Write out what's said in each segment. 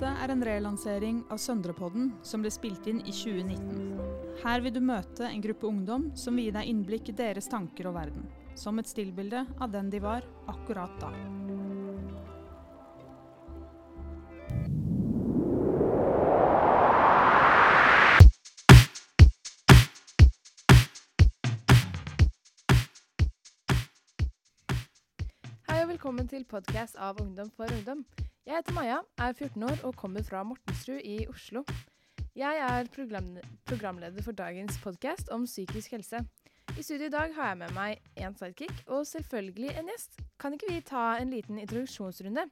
Dette er en relansering av Søndrepodden som ble spilt inn i 2019. Her vil du møte en gruppe ungdom som vil gi deg innblikk i deres tanker og verden. Som et stillbilde av den de var akkurat da. Hei og velkommen til podkast av Ungdom for ungdom. Jeg heter Maja, er 14 år og kommer fra Mortensrud i Oslo. Jeg er programleder for dagens podkast om psykisk helse. I studio i dag har jeg med meg en sidekick og selvfølgelig en gjest. Kan ikke vi ta en liten introduksjonsrunde?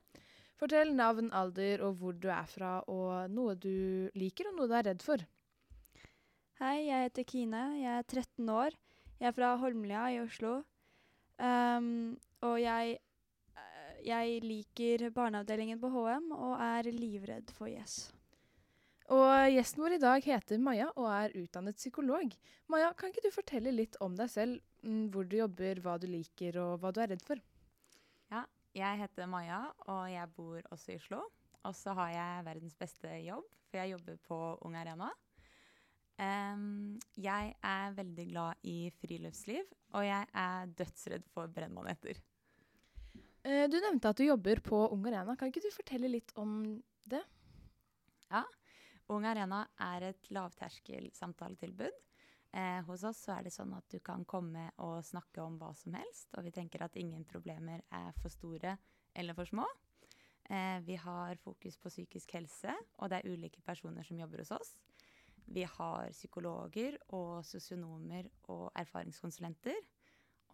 Fortell navn, alder og hvor du er fra, og noe du liker og noe du er redd for. Hei, jeg heter Kine. Jeg er 13 år. Jeg er fra Holmlia i Oslo. Um, og jeg, jeg liker barneavdelingen på HM og er livredd for Yes. Og gjesten vår i dag heter Maja og er utdannet psykolog. Maja, kan ikke du fortelle litt om deg selv? mm, Hvor du jobber, hva du liker og hva du er redd for? Jeg heter Maja, og jeg bor også i Oslo. Og så har jeg verdens beste jobb, for jeg jobber på Ung Arena. Um, jeg er veldig glad i friluftsliv, og jeg er dødsredd for brennmaneter. Eh, Du nevnte at du jobber på Ung Arena. Kan ikke du fortelle litt om det? Ja. Ung Arena er et lavterskel samtaletilbud. Eh, hos oss er det sånn at du kan komme og snakke om hva som helst, og vi tenker at ingen problemer er for store eller for små. Eh, vi har fokus på psykisk helse, og det er ulike personer som jobber hos oss. Vi har psykologer og sosionomer og erfaringskonsulenter.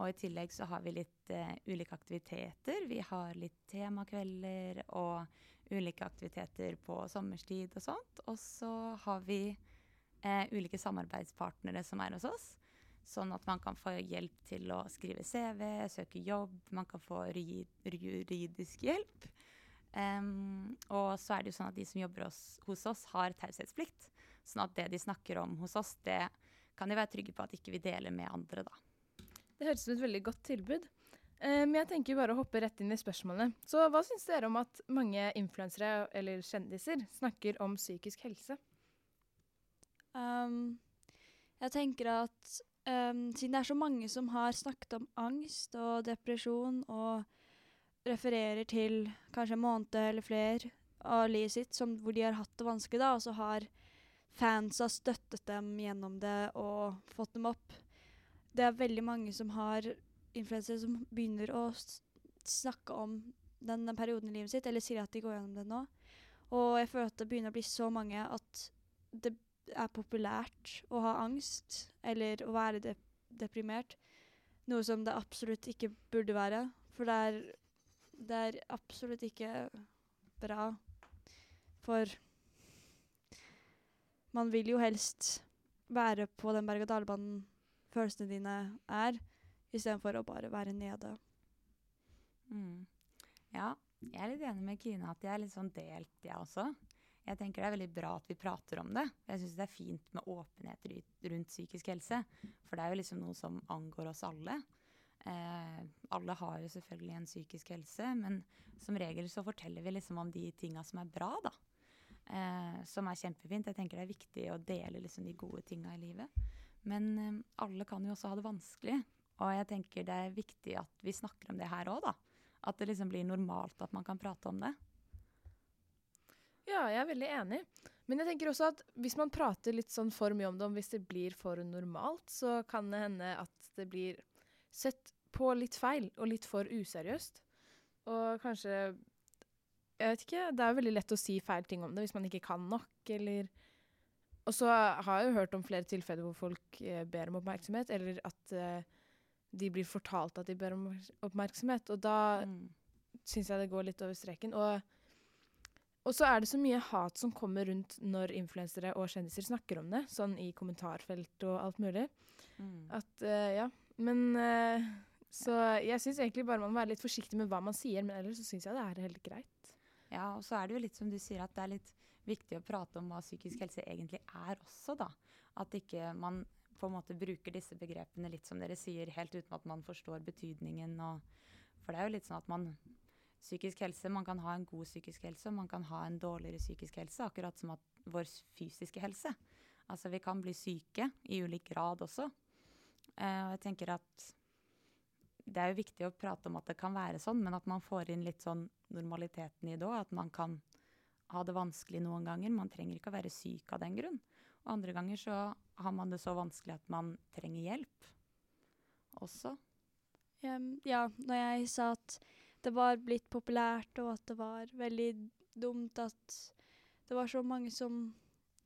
Og i tillegg så har vi litt uh, ulike aktiviteter. Vi har litt temakvelder og ulike aktiviteter på sommerstid og sånt. Og så har vi uh, ulike samarbeidspartnere som er hos oss. Sånn at man kan få hjelp til å skrive CV, søke jobb, man kan få juridisk hjelp. Um, og så er det jo sånn at de som jobber hos, hos oss, har taushetsplikt. Sånn at det de snakker om hos oss, det kan de være trygge på at ikke vi deler med andre, da. Det høres ut som et veldig godt tilbud. Eh, Men jeg tenker bare å hoppe rett inn i spørsmålene. Så hva syns dere om at mange influensere eller kjendiser snakker om psykisk helse? Um, jeg tenker at um, siden det er så mange som har snakket om angst og depresjon og refererer til kanskje en måned eller flere av livet sitt som, hvor de har hatt det vanskelig, da, og så har fansa støttet dem gjennom det og fått dem opp. Det er veldig mange som har influensere som begynner å snakke om den, den perioden i livet sitt, eller sier at de går gjennom det nå. Og jeg føler at det begynner å bli så mange at det er populært å ha angst eller å være de deprimert. Noe som det absolutt ikke burde være. For det er, det er absolutt ikke bra. For man vil jo helst være på den berg-og-dal-banen følelsene dine er, istedenfor å bare være nede. Mm. Ja, jeg er litt enig med Kine at jeg er litt sånn delt, jeg også. Jeg tenker det er veldig bra at vi prater om det. Jeg syns det er fint med åpenhet rundt psykisk helse. For det er jo liksom noe som angår oss alle. Eh, alle har jo selvfølgelig en psykisk helse, men som regel så forteller vi liksom om de tinga som er bra, da. Eh, som er kjempefint. Jeg tenker det er viktig å dele liksom de gode tinga i livet. Men eh, alle kan jo også ha det vanskelig. Og jeg tenker det er viktig at vi snakker om det her òg, da. At det liksom blir normalt at man kan prate om det. Ja, jeg er veldig enig. Men jeg tenker også at hvis man prater litt sånn for mye om det, om hvis det blir for normalt, så kan det hende at det blir sett på litt feil og litt for useriøst. Og kanskje Jeg vet ikke. Det er jo veldig lett å si feil ting om det hvis man ikke kan nok, eller Og så har jeg jo hørt om flere tilfeller hvor folk eh, ber om oppmerksomhet, eller at eh, de blir fortalt at de ber om oppmerksomhet, og da Mm. syns jeg det går litt over streken. Og, og så er det så mye hat som kommer rundt når influensere og kjendiser snakker om det, sånn i kommentarfelt og alt mulig. Mm. At, eh, ja. Men eh, Så jeg syns egentlig bare man må være litt forsiktig med hva man sier, men ellers så syns jeg det er helt greit. Ja, og så er det jo litt som du sier, at det er litt viktig å prate om hva psykisk helse egentlig er også, da. At ikke man på en måte bruker disse begrepene litt som dere sier, helt uten at man forstår betydningen. Og, for det er jo litt sånn at man psykisk helse. Man kan ha en god psykisk helse, og man kan ha en dårligere psykisk helse. Akkurat som at vår fysiske helse. Altså vi kan bli syke i ulik grad også. Eh, og jeg tenker at det er jo viktig å prate om at det kan være sånn, men at man får inn litt sånn normaliteten i det òg. At man kan ha det vanskelig noen ganger. Man trenger ikke å være syk av den grunn. Og andre ganger så har man det så vanskelig at man trenger hjelp også. Ja, når jeg sa at det var blitt populært, og at det var veldig dumt at det var så mange som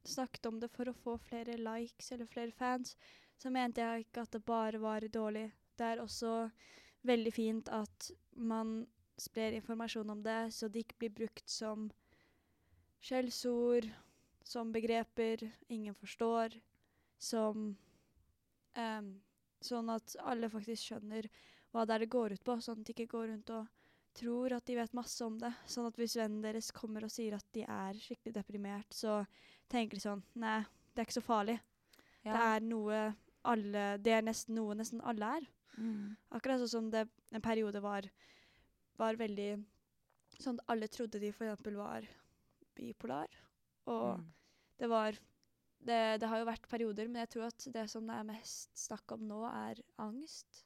snakket om det for å få flere likes eller flere fans, så mente jeg ikke at det bare var dårlig. Det er også veldig fint at man sprer informasjon om det, så det ikke blir brukt som skjellsord, som begreper ingen forstår, som um, Sånn at alle faktisk skjønner hva det er det går ut på, sånn at de ikke går rundt og tror at de vet masse om det. Sånn at hvis vennen deres kommer og sier at de er skikkelig deprimert, så tenker de sånn Nei, det er ikke så farlig. Ja. Det er noe alle Det er nesten noe nesten alle er. Mm. Akkurat sånn som det en periode var, var veldig Sånn at alle trodde de f.eks. var bipolar. Og mm. det var det, det, har jo vært perioder, men jeg tror at det som det er mest snakk om nå, er angst.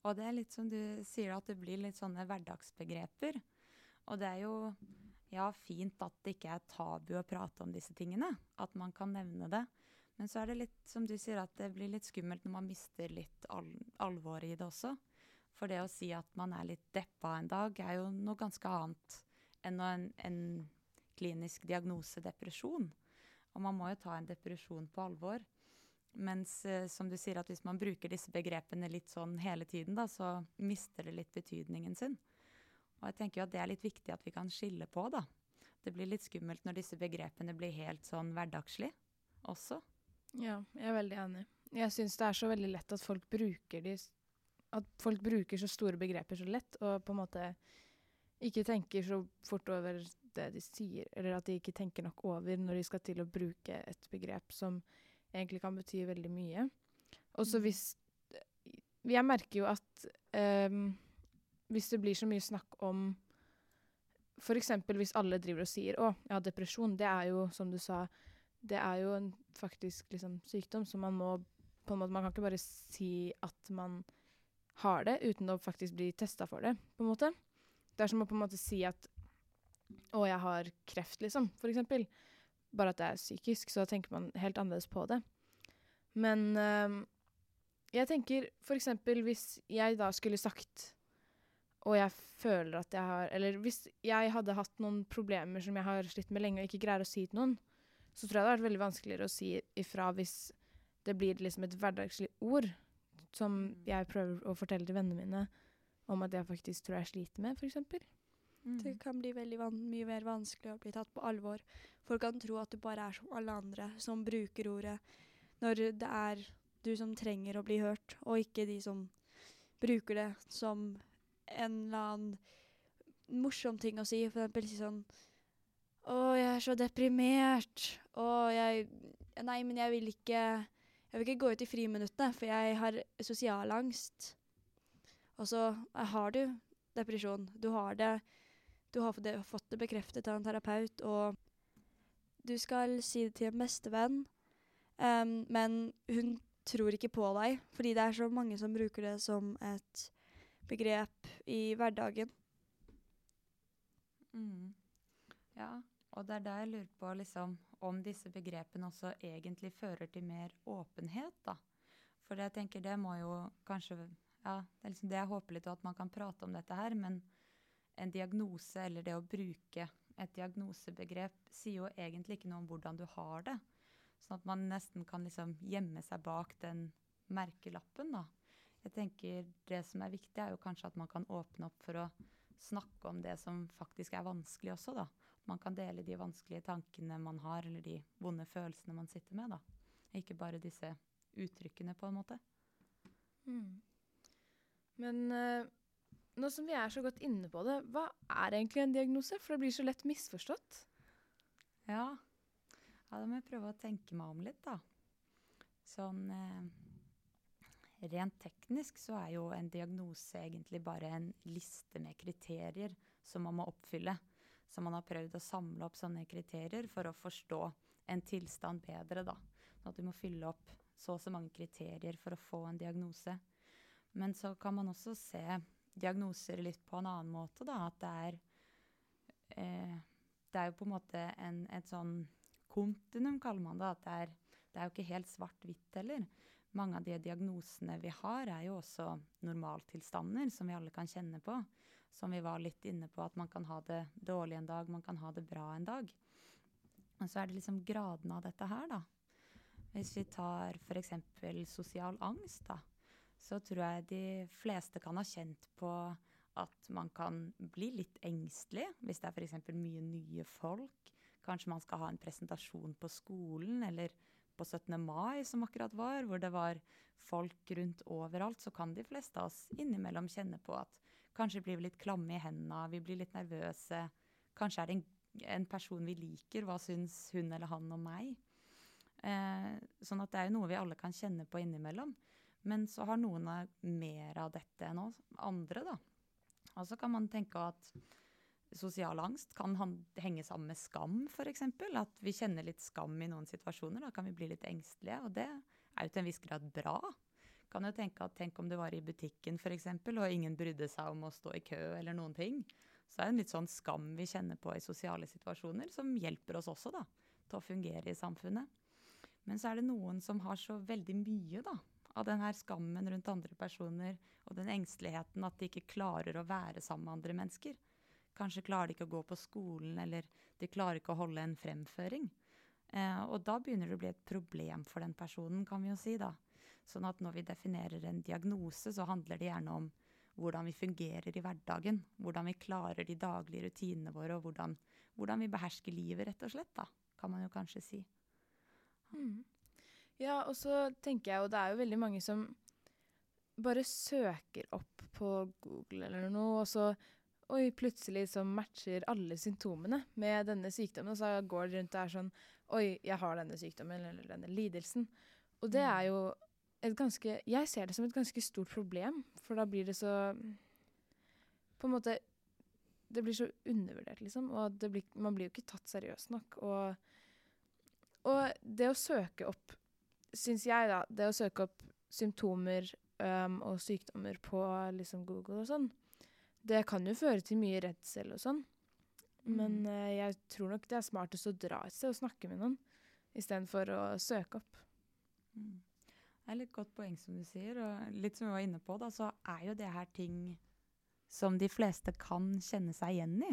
Og det er litt som du sier, at det blir litt sånne hverdagsbegreper. Og det er jo ja, fint at det ikke er tabu å prate om disse tingene. At man kan nevne det. Men så er det litt som du sier, at det blir litt skummelt når man mister litt al alvoret i det også. For det å si at man er litt deppa en dag, er jo noe ganske annet enn en, en klinisk diagnose depresjon. Og man må jo ta en depresjon på alvor. Mens eh, som du sier, at hvis man bruker disse begrepene litt sånn hele tiden, da, så mister det litt betydningen sin. Og jeg tenker jo at det er litt viktig at vi kan skille på, da. Det blir litt skummelt når disse begrepene blir helt sånn hverdagslig også. Ja, jeg er veldig enig. Jeg syns det er så veldig lett at folk bruker de At folk bruker så store begreper så lett, og på en måte ikke tenker så fort over det de sier, eller at de ikke tenker nok over når de skal til å bruke et begrep som egentlig kan bety veldig mye. Og så mm. hvis Jeg merker jo at um, hvis det blir så mye snakk om F.eks. hvis alle driver og sier 'Å, jeg har depresjon', det er jo, som du sa, det er jo en faktisk liksom, sykdom, så man må på en måte Man kan ikke bare si at man har det uten å faktisk bli testa for det, på en måte. Det er som å på en måte si at 'Å, jeg har kreft', liksom, for eksempel bare at det er psykisk, så tenker man helt annerledes på det. Men øh, jeg tenker for eksempel hvis jeg da skulle sagt og jeg føler at jeg har Eller hvis jeg hadde hatt noen problemer som jeg har slitt med lenge og ikke greier å si til noen, så tror jeg det hadde vært veldig vanskeligere å si ifra hvis det blir liksom et hverdagslig ord som mm. jeg prøver å fortelle til vennene mine om at jeg faktisk tror jeg sliter med, f.eks. Mm. Det kan bli veldig mye mer vanskelig å bli tatt på alvor. Folk kan tro at du bare er som alle andre som bruker ordet, når det er du som trenger å bli hørt, og ikke de som bruker det som en eller annen morsom ting å si. For eksempel si sånn Å, jeg er så deprimert. Å, jeg Nei, men jeg vil ikke Jeg vil ikke gå ut i friminuttene, for jeg har sosial angst. Og så har du depresjon. Du har det du har fått det bekreftet av en terapeut, og du skal si det til en bestevenn, um, men hun tror ikke på deg, fordi det er så mange som bruker det som et begrep i hverdagen. Mm. Ja, og det er da jeg lurer på liksom, om disse begrepene også egentlig fører til mer åpenhet, da. For jeg tenker det må jo kanskje Ja, det er liksom det jeg håper litt, at man kan prate om dette her, men en diagnose eller det å bruke et diagnosebegrep sier jo egentlig ikke noe om hvordan du har det. Sånn at man nesten kan liksom gjemme seg bak den merkelappen. da. Jeg tenker Det som er viktig, er jo kanskje at man kan åpne opp for å snakke om det som faktisk er vanskelig også. da. Man kan dele de vanskelige tankene man har, eller de vonde følelsene man sitter med. da. Ikke bare disse uttrykkene, på en måte. Mm. Men uh, nå som vi er så godt inne på det, hva er egentlig en diagnose? For det blir så lett misforstått. Ja, ja da må jeg prøve å tenke meg om litt, da. Sånn eh, rent teknisk så er jo en diagnose egentlig bare en liste med kriterier som man må oppfylle. Så man har prøvd å samle opp sånne kriterier for å forstå en tilstand bedre, da. At du må fylle opp så og så mange kriterier for å få en diagnose. Men så kan man også se diagnoser litt på en annen måte, da. At det er eh, Det er jo på en måte en, et sånn kontinuum, kaller man det. At det er, det er jo ikke helt svart-hvitt heller. Mange av de diagnosene vi har, er jo også normaltilstander som vi alle kan kjenne på. Som vi var litt inne på, at man kan ha det dårlig en dag, man kan ha det bra en dag. Og så er det liksom graden av dette her, da. Hvis vi tar f.eks. sosial angst, da, så tror jeg de fleste kan ha kjent på at man kan bli litt engstelig hvis det er f.eks. mye nye folk. Kanskje man skal ha en presentasjon på skolen, eller på 17. mai, som akkurat var, hvor det var folk rundt overalt, så kan de fleste av oss innimellom kjenne på at kanskje blir vi litt klamme i hendene, vi blir litt nervøse. Kanskje er det en, en person vi liker, hva syns hun eller han om meg? Eh, sånn at det er jo noe vi alle kan kjenne på innimellom. Men så har noen mer av dette enn oss andre, da. Og så kan man tenke at sosial angst kan henge sammen med skam, f.eks. At vi kjenner litt skam i noen situasjoner. Da kan vi bli litt engstelige. Og det er jo til en viss grad bra. Kan jo tenke at Tenk om du var i butikken eksempel, og ingen brydde seg om å stå i kø eller noen ting. Så er det en litt sånn skam vi kjenner på i sosiale situasjoner, som hjelper oss også da, til å fungere i samfunnet. Men så er det noen som har så veldig mye da, av den her skammen rundt andre personer og den engsteligheten at de ikke klarer å være sammen med andre mennesker. Kanskje klarer de ikke å gå på skolen, eller de klarer ikke å holde en fremføring. Eh, og da begynner det å bli et problem for den personen, kan vi jo si. da. Sånn at når vi definerer en diagnose, så handler det gjerne om hvordan vi fungerer i hverdagen. Hvordan vi klarer de daglige rutinene våre, og hvordan, hvordan vi behersker livet, rett og slett. da, Kan man jo kanskje si. Mm. Ja, og så tenker jeg jo det er jo veldig mange som bare søker opp på Google eller noe, og så Oi, plutselig så matcher alle symptomene med denne sykdommen. Og så går det rundt og er sånn Oi, jeg har denne sykdommen eller denne lidelsen. Og det er mm. jo et ganske Jeg ser det som et ganske stort problem, for da blir det så På en måte Det blir så undervurdert, liksom. Og blir, man blir jo ikke tatt seriøst nok. Og, og det å søke opp, syns jeg, da Det å søke opp symptomer um, og sykdommer på liksom Google og sånn, det kan jo føre til mye redsel og sånn. Mm. Men uh, jeg tror nok det er smartest å dra et sted og snakke med noen istedenfor å søke opp. Mm. Det er litt godt poeng som du sier, og litt som vi var inne på, da, så er jo det her ting som de fleste kan kjenne seg igjen i.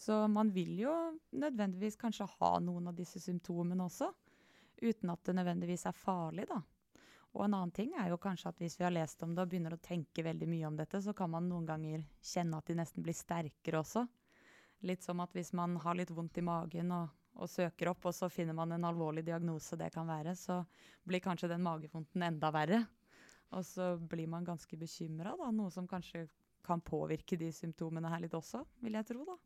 Så man vil jo nødvendigvis kanskje ha noen av disse symptomene også, uten at det nødvendigvis er farlig, da. Og en annen ting er jo kanskje at hvis vi har lest om det og begynner å tenke veldig mye om dette, så kan man noen ganger kjenne at de nesten blir sterkere også. Litt som at hvis man har litt vondt i magen og, og søker opp, og så finner man en alvorlig diagnose det kan være, så blir kanskje den magevondten enda verre. Og så blir man ganske bekymra, noe som kanskje kan påvirke de symptomene her litt også, vil jeg tro, da.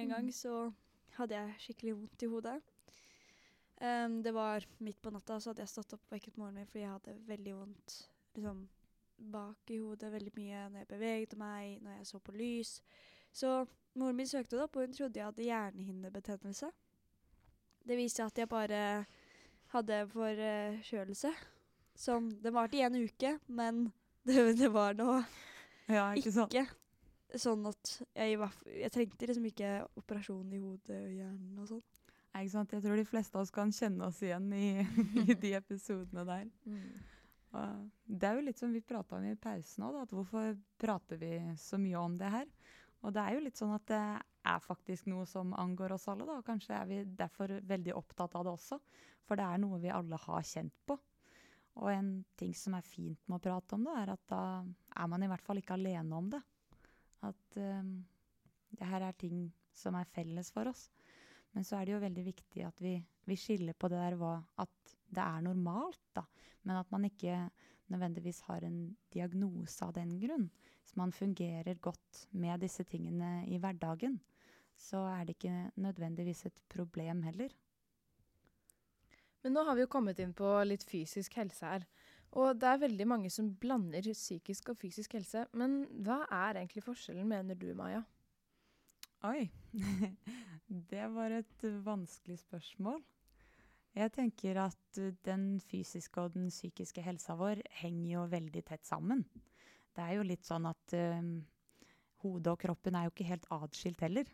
En gang så hadde jeg skikkelig vondt i hodet. Um, det var midt på natta, så hadde jeg stått opp og vekket moren min fordi jeg hadde veldig vondt liksom, bak i hodet veldig mye når jeg beveget meg, når jeg så på lys. Så moren min søkte det opp, og hun trodde jeg hadde hjernehinnebetennelse. Det viste seg at jeg bare hadde forkjølelse. Som Det varte i en uke, men det, det var nå ja, ikke, ikke sånn at jeg, jeg trengte liksom ikke operasjon i hodet og hjernen og sånn. Jeg tror de fleste av oss kan kjenne oss igjen i, i de episodene der. Mm. det er jo litt som vi prata om i pausen òg, at hvorfor prater vi så mye om det her? Og det er jo litt sånn at det er faktisk noe som angår oss alle, da. Og kanskje er vi derfor veldig opptatt av det også. For det er noe vi alle har kjent på. Og en ting som er fint med å prate om det, er at da er man i hvert fall ikke alene om det. At um, det her er ting som er felles for oss. Men så er det jo veldig viktig at vi, vi skiller på det der hva, at det er normalt, da. Men at man ikke nødvendigvis har en diagnose av den grunn. Hvis man fungerer godt med disse tingene i hverdagen, så er det ikke nødvendigvis et problem heller. Men nå har vi jo kommet inn på litt fysisk helse her. Og det er veldig mange som blander psykisk og fysisk helse. Men hva er egentlig forskjellen, mener du, Maja? Oi. det var et vanskelig spørsmål. Jeg tenker at den fysiske og den psykiske helsa vår henger jo veldig tett sammen. Det er jo litt sånn at uh, hodet og kroppen er jo ikke helt atskilt heller.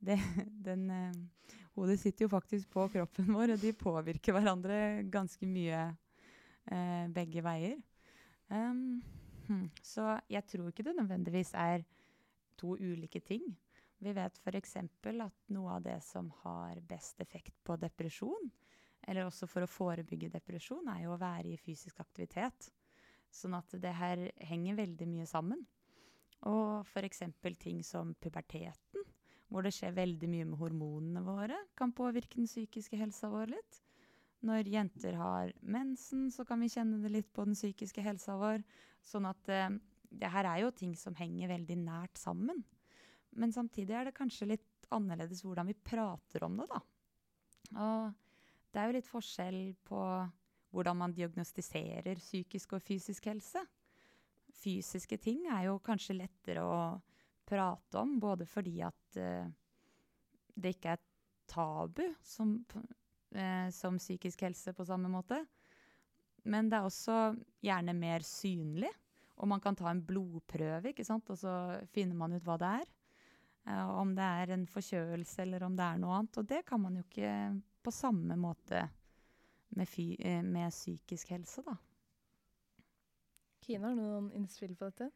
Det, den, uh, hodet sitter jo faktisk på kroppen vår, og de påvirker hverandre ganske mye uh, begge veier. Um, hmm. Så jeg tror ikke det nødvendigvis er to ulike ting. Vi vet f.eks. at noe av det som har best effekt på depresjon, eller også for å forebygge depresjon, er jo å være i fysisk aktivitet. Sånn at det her henger veldig mye sammen. Og f.eks. ting som puberteten, hvor det skjer veldig mye med hormonene våre, kan påvirke den psykiske helsa vår litt. Når jenter har mensen, så kan vi kjenne det litt på den psykiske helsa vår. Sånn at eh, det her er jo ting som henger veldig nært sammen. Men samtidig er det kanskje litt annerledes hvordan vi prater om det, da. Og det er jo litt forskjell på hvordan man diagnostiserer psykisk og fysisk helse. Fysiske ting er jo kanskje lettere å prate om, både fordi at uh, det ikke er tabu, som uh, som psykisk helse på samme måte. Men det er også gjerne mer synlig. Og man kan ta en blodprøve, ikke sant? og så finner man ut hva det er. Eh, om det er en forkjølelse eller om det er noe annet. Og det kan man jo ikke på samme måte med, fy, eh, med psykisk helse, da. Kine, har du noen innspill på dette?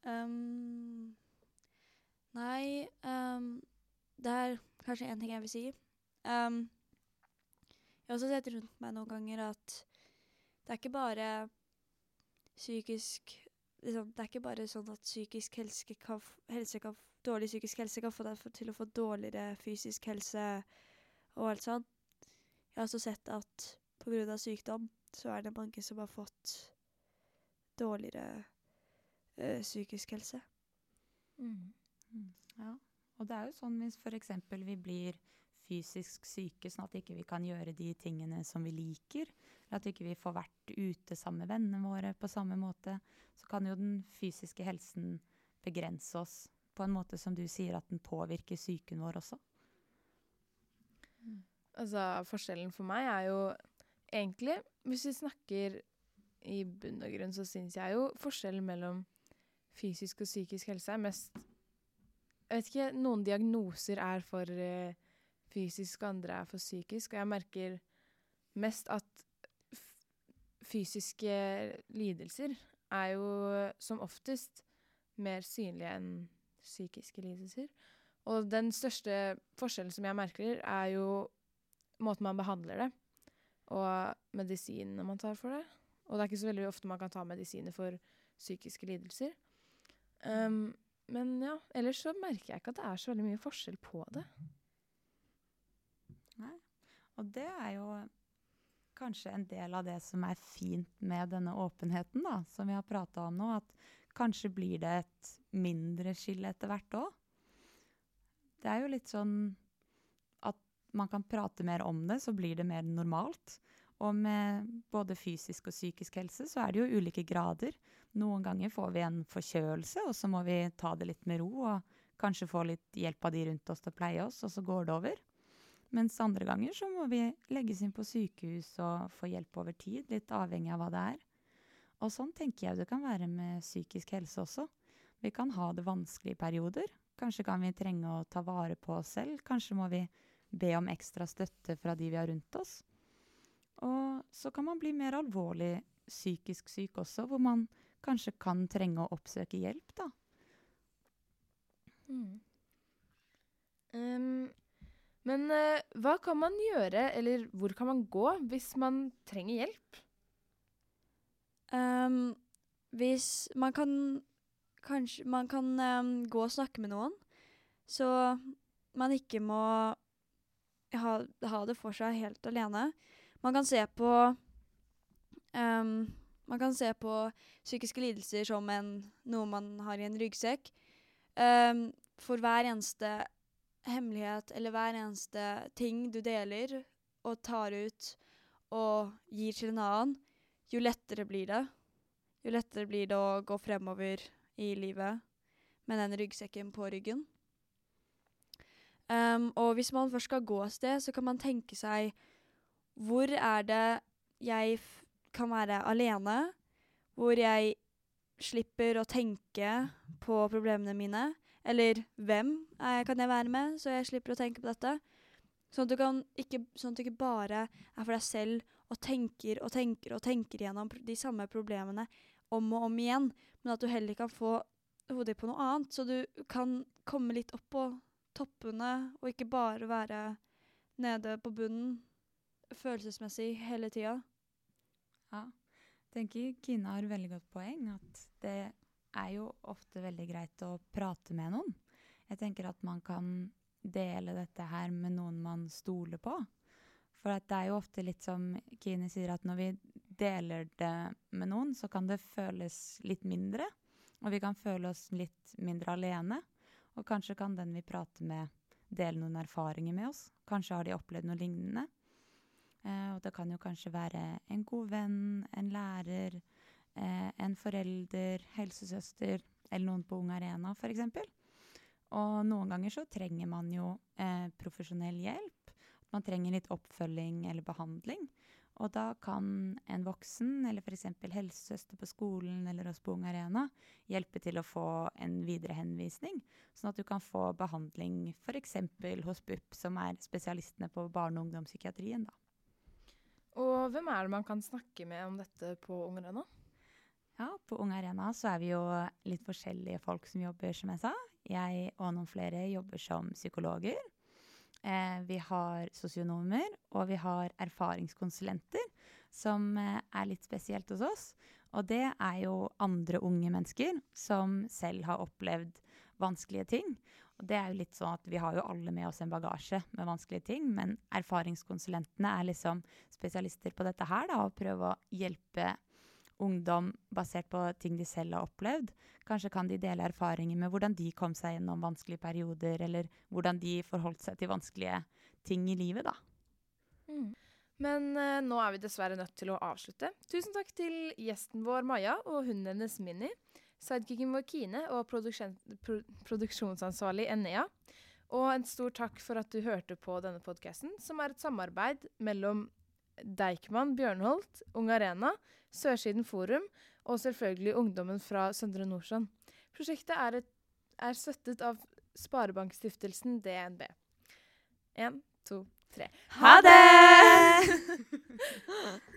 Um, nei um, Det er kanskje én ting jeg vil si. Um, jeg har også sett rundt meg noen ganger at det er ikke bare psykisk liksom, Det er ikke bare sånn at psykisk helse kan, helse kan, dårlig psykisk helse kan få deg til å få dårligere fysisk helse og alt sånt. Jeg har også sett at pga. sykdom så er det mange som har fått dårligere ø, psykisk helse. Mm. Mm. Ja, og det er jo sånn hvis f.eks. vi blir fysisk syke, sånn at ikke vi ikke kan gjøre de tingene som vi liker. Eller at ikke vi ikke får vært ute sammen med vennene våre på samme måte. Så kan jo den fysiske helsen begrense oss på en måte som du sier at den påvirker psyken vår også. Altså, forskjellen for meg er jo egentlig Hvis vi snakker i bunn og grunn, så syns jeg jo forskjellen mellom fysisk og psykisk helse er mest Jeg vet ikke, noen diagnoser er for uh, fysisk, og andre er for psykisk. Og jeg merker mest at fysiske lidelser er jo som oftest mer synlige enn psykiske lidelser. Og den største forskjellen som jeg merker, er jo måten man behandler det, og medisinene man tar for det. Og det er ikke så veldig ofte man kan ta medisiner for psykiske lidelser. Um, men ja, ellers så merker jeg ikke at det er så veldig mye forskjell på det. Nei. Og det er jo kanskje en del av det som er fint med denne åpenheten, da, som vi har prata om nå. At kanskje blir det et mindre skille etter hvert òg. Det er jo litt sånn at man kan prate mer om det, så blir det mer normalt. Og med både fysisk og psykisk helse så er det jo ulike grader. Noen ganger får vi en forkjølelse, og så må vi ta det litt med ro og kanskje få litt hjelp av de rundt oss til å pleie oss, og så går det over. Mens andre ganger så må vi legges inn på sykehus og få hjelp over tid, litt avhengig av hva det er. Og sånn tenker jeg det kan være med psykisk helse også. Vi kan ha det vanskelig i perioder. Kanskje kan vi trenge å ta vare på oss selv. Kanskje må vi be om ekstra støtte fra de vi har rundt oss. Og så kan man bli mer alvorlig psykisk syk også, hvor man kanskje kan trenge å oppsøke hjelp, da. Mm. Um, men uh, hva kan man gjøre, eller hvor kan man gå, hvis man trenger hjelp? Um, hvis man kan Kanskje man kan um, gå og snakke med noen, så man ikke må ha, ha, det for seg helt alene. Man kan se på um, Man kan se på psykiske lidelser som en, noe man har i en ryggsekk. For hver eneste hemmelighet eller hver eneste ting du deler og tar ut og gir til en annen, jo lettere blir det. Jo lettere blir det å gå fremover i livet med den ryggsekken på ryggen. Um, og hvis man først skal gå av sted, så kan man tenke seg hvor er det jeg kan være alene? Hvor jeg slipper å tenke på problemene mine? Eller hvem er, kan jeg være med, så jeg slipper å tenke på dette? Sånn at, ikke, sånn at du ikke bare er for deg selv og tenker og tenker og tenker gjennom de samme problemene om og om igjen, men at du heller kan få hodet på noe annet, så du kan komme litt opp på toppene og ikke bare være nede på bunnen følelsesmessig hele tida. Ja. Jeg tenker Kine har veldig godt poeng. At det er jo ofte veldig greit å prate med noen. Jeg tenker at man kan dele dette her med noen man stoler på. For det er jo ofte litt som Kine sier, at når vi deler det med noen, så kan det føles litt mindre. Og vi kan føle oss litt mindre alene. Og kanskje kan den vi prater med, dele noen erfaringer med oss. Kanskje har de opplevd noe lignende. Eh, og det kan jo kanskje være en god venn, en lærer, eh, en forelder, helsesøster eller noen på Ung Arena f.eks. Og noen ganger så trenger man jo eh, profesjonell hjelp. Man trenger litt oppfølging eller behandling. Og da kan en voksen, eller f.eks. helsesøster på skolen eller oss på Ung Arena, hjelpe til å få en videre henvisning, sånn at du kan få behandling f.eks. hos BUP, som er spesialistene på barne- og ungdomspsykiatrien. da. Og hvem er det man kan snakke med om dette på Ung Arena? Ja, på Ung Arena så er vi jo litt forskjellige folk som jobber, som jeg sa. Jeg og noen flere jobber som psykologer. Eh, vi har sosionomer, og vi har erfaringskonsulenter, som eh, er litt spesielt hos oss. Og det er jo andre unge mennesker som selv har opplevd vanskelige ting. Og det er jo litt sånn at Vi har jo alle med oss en bagasje med vanskelige ting, men erfaringskonsulentene er liksom spesialister på dette her, da, og prøver å hjelpe ungdom basert på ting de selv har opplevd. Kanskje kan de dele erfaringer med hvordan de kom seg gjennom vanskelige perioder, eller hvordan de forholdt seg til vanskelige ting i livet, da. Mm. Men uh, nå er vi dessverre nødt til å avslutte. Tusen takk til gjesten vår Maja og hunden hennes Minni sidekicken vår Kine og pro produksjonsansvarlig Enea. Og en stor takk for at du hørte på denne podkasten, som er et samarbeid mellom Deichman Bjørnholt, Ung Arena, Sørsiden Forum og selvfølgelig ungdommen fra Søndre Nordsjøen. Prosjektet er, et, er støttet av Sparebankstiftelsen DNB. Én, to, tre. Ha det!